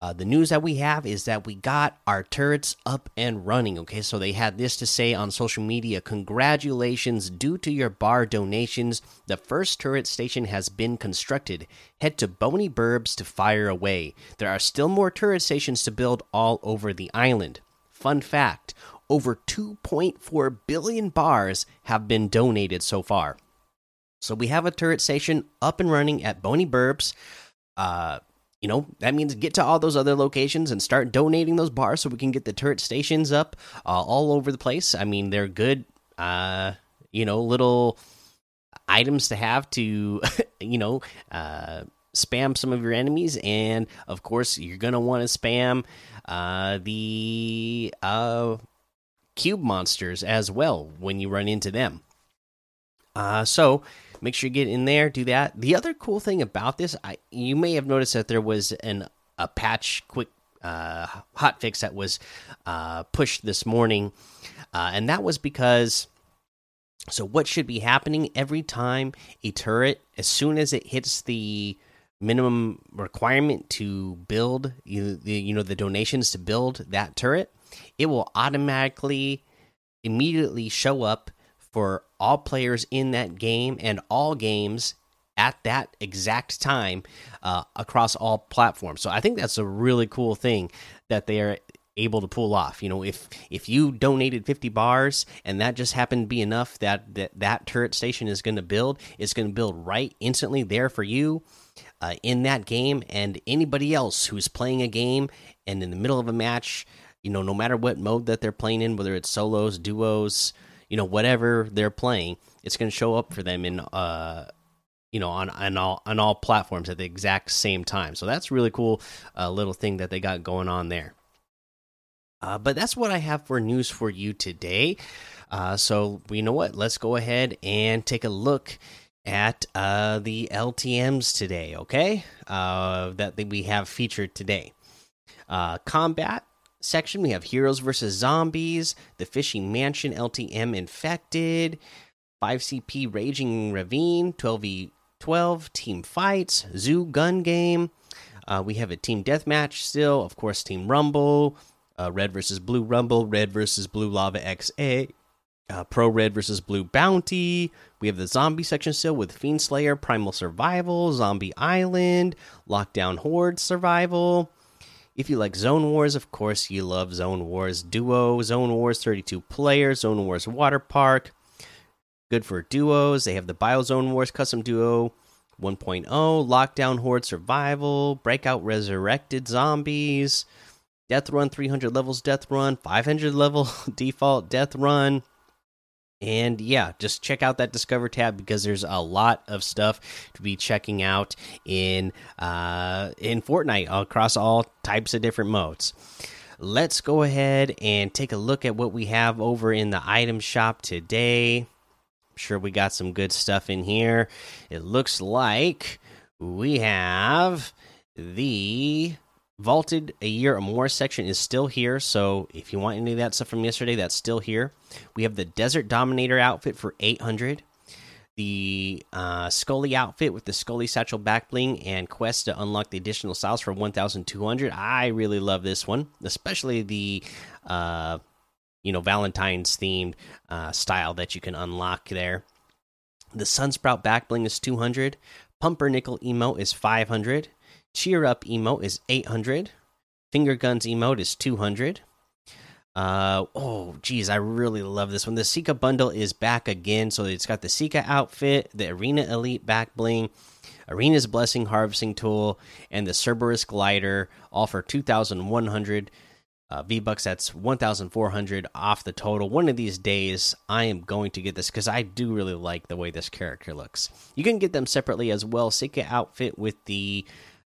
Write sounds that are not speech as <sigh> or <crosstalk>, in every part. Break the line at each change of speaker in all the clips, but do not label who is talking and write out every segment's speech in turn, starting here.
uh, the news that we have is that we got our turrets up and running. Okay, so they had this to say on social media Congratulations, due to your bar donations, the first turret station has been constructed. Head to Boney Burbs to fire away. There are still more turret stations to build all over the island. Fun fact over 2.4 billion bars have been donated so far. So we have a turret station up and running at Boney Burbs. Uh, you know that means get to all those other locations and start donating those bars so we can get the turret stations up uh, all over the place. I mean they're good uh you know little items to have to <laughs> you know uh spam some of your enemies. And of course you're gonna want to spam uh the uh cube monsters as well when you run into them. Uh so make sure you get in there do that. The other cool thing about this i you may have noticed that there was an a patch quick uh hot fix that was uh pushed this morning. Uh and that was because so what should be happening every time a turret as soon as it hits the minimum requirement to build you the you know the donations to build that turret it will automatically immediately show up for all players in that game and all games at that exact time uh, across all platforms. So I think that's a really cool thing that they are able to pull off. You know, if if you donated 50 bars and that just happened to be enough that that, that turret station is going to build, it's going to build right instantly there for you. Uh, in that game, and anybody else who's playing a game and in the middle of a match, you know, no matter what mode that they're playing in, whether it's solos, duos, you know whatever they're playing it's going to show up for them in uh you know on on all on all platforms at the exact same time. So that's really cool uh, little thing that they got going on there. Uh, but that's what i have for news for you today. Uh, so you know what? Let's go ahead and take a look at uh, the ltms today okay? Uh, that we have featured today. Uh, combat section, we have Heroes versus Zombies, the Fishing Mansion LTM Infected, 5CP Raging Ravine, 12v12 Team Fights, Zoo Gun Game. Uh, we have a Team Deathmatch still, of course, Team Rumble, uh, Red versus Blue Rumble, Red versus Blue Lava XA. Uh, Pro Red versus Blue Bounty. We have the zombie section still with Fiend Slayer, Primal Survival, Zombie Island, Lockdown Horde Survival, if you like Zone Wars, of course, you love Zone Wars Duo, Zone Wars 32 players, Zone Wars Water Park. Good for duos. They have the Biozone Wars Custom Duo 1.0, Lockdown Horde Survival, Breakout Resurrected Zombies, Death Run 300 levels Death Run, 500 level <laughs> default Death Run. And yeah, just check out that Discover tab because there's a lot of stuff to be checking out in uh, in Fortnite across all types of different modes. Let's go ahead and take a look at what we have over in the item shop today. I'm sure we got some good stuff in here. It looks like we have the vaulted a year or more section is still here. So if you want any of that stuff from yesterday that's still here. We have the desert dominator outfit for 800 the uh, scully outfit with the scully satchel back bling and quest to unlock the additional styles for 1200 i really love this one especially the uh, you know valentine's themed uh, style that you can unlock there. The sunsprout back bling is 200 pumpernickel emote is 500 Cheer Up emote is 800. Finger Guns emote is 200. Uh, oh, geez, I really love this one. The Sica bundle is back again. So it's got the Sica outfit, the Arena Elite back bling, Arena's Blessing harvesting tool, and the Cerberus glider, all for 2,100 uh, V bucks. That's 1,400 off the total. One of these days, I am going to get this because I do really like the way this character looks. You can get them separately as well. Sica outfit with the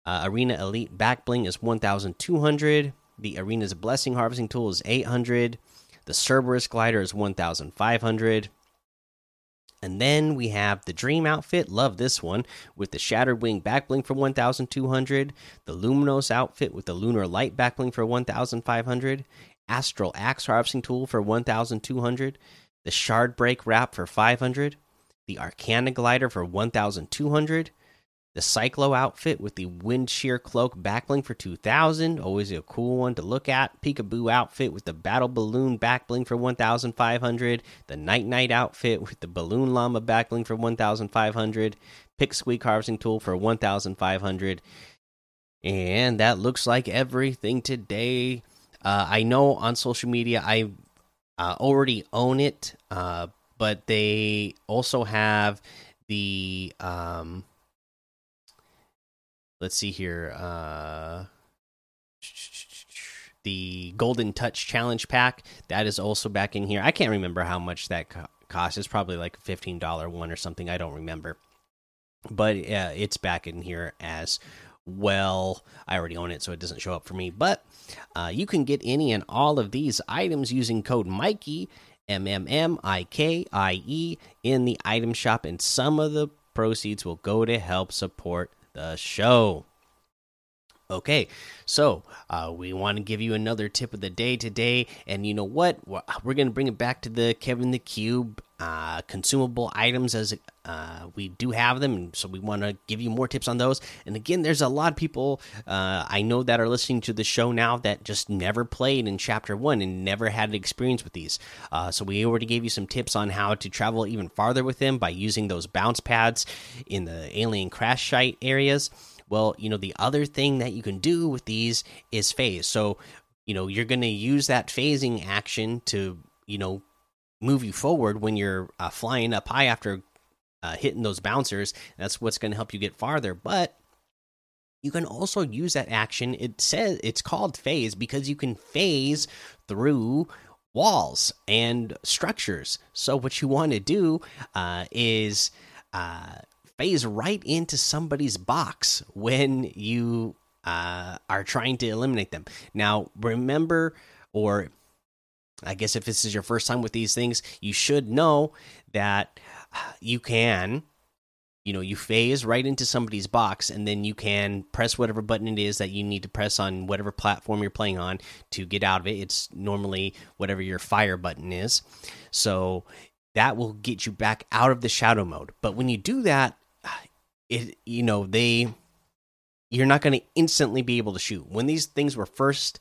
uh, Arena Elite Backbling is 1,200. The Arena's Blessing Harvesting Tool is 800. The Cerberus Glider is 1,500. And then we have the Dream outfit. Love this one with the Shattered Wing backbling for 1,200. The Luminos outfit with the Lunar Light backbling for 1,500. Astral Axe harvesting tool for 1,200. The Shard Break wrap for 500. The Arcana glider for 1,200 the Cyclo outfit with the Wind Shear Cloak backbling for 2000. Always a cool one to look at. Peekaboo outfit with the Battle Balloon backbling for 1500. The Nite Nite outfit with the Balloon Llama backbling for 1500. Pick Squeak Harvesting Tool for 1500. And that looks like everything today. Uh, I know on social media I uh, already own it, uh, but they also have the. Um, let's see here uh the golden touch challenge pack that is also back in here. I can't remember how much that co cost. It's probably like a $15 one or something. I don't remember. But uh, it's back in here as well. I already own it so it doesn't show up for me. But uh, you can get any and all of these items using code mikey m m m i k i e in the item shop and some of the proceeds will go to help support the show. Okay, so uh, we want to give you another tip of the day today, and you know what? We're going to bring it back to the Kevin the Cube uh, consumable items as uh, we do have them, so we want to give you more tips on those. And again, there's a lot of people uh, I know that are listening to the show now that just never played in Chapter One and never had an experience with these. Uh, so we already gave you some tips on how to travel even farther with them by using those bounce pads in the alien crash site areas. Well, you know, the other thing that you can do with these is phase. So, you know, you're going to use that phasing action to, you know, move you forward when you're uh, flying up high after uh, hitting those bouncers. That's what's going to help you get farther. But you can also use that action. It says it's called phase because you can phase through walls and structures. So what you want to do uh, is uh, phase right into somebody's box when you uh, are trying to eliminate them. Now, remember, or I guess if this is your first time with these things, you should know that you can, you know, you phase right into somebody's box and then you can press whatever button it is that you need to press on whatever platform you're playing on to get out of it. It's normally whatever your fire button is. So that will get you back out of the shadow mode. But when you do that, it you know they you're not going to instantly be able to shoot when these things were first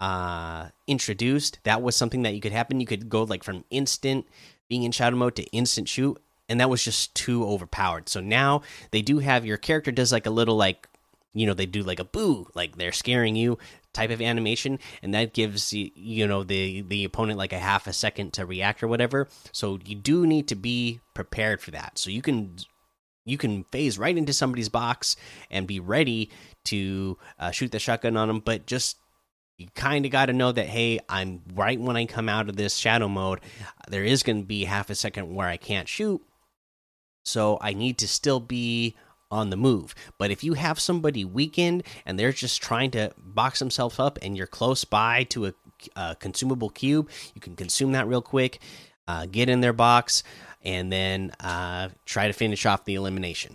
uh introduced that was something that you could happen. You could go like from instant being in shadow mode to instant shoot and that was just too overpowered. So now they do have your character does like a little like you know they do like a boo like they're scaring you type of animation and that gives you know the the opponent like a half a second to react or whatever. So you do need to be prepared for that. So you can you can phase right into somebody's box and be ready to uh, shoot the shotgun on them. But just you kind of got to know that hey, I'm right when I come out of this shadow mode, there is going to be half a second where I can't shoot, so I need to still be on the move. But if you have somebody weakened and they're just trying to box themselves up and you're close by to a, a consumable cube, you can consume that real quick, uh, get in their box and then uh, try to finish off the elimination.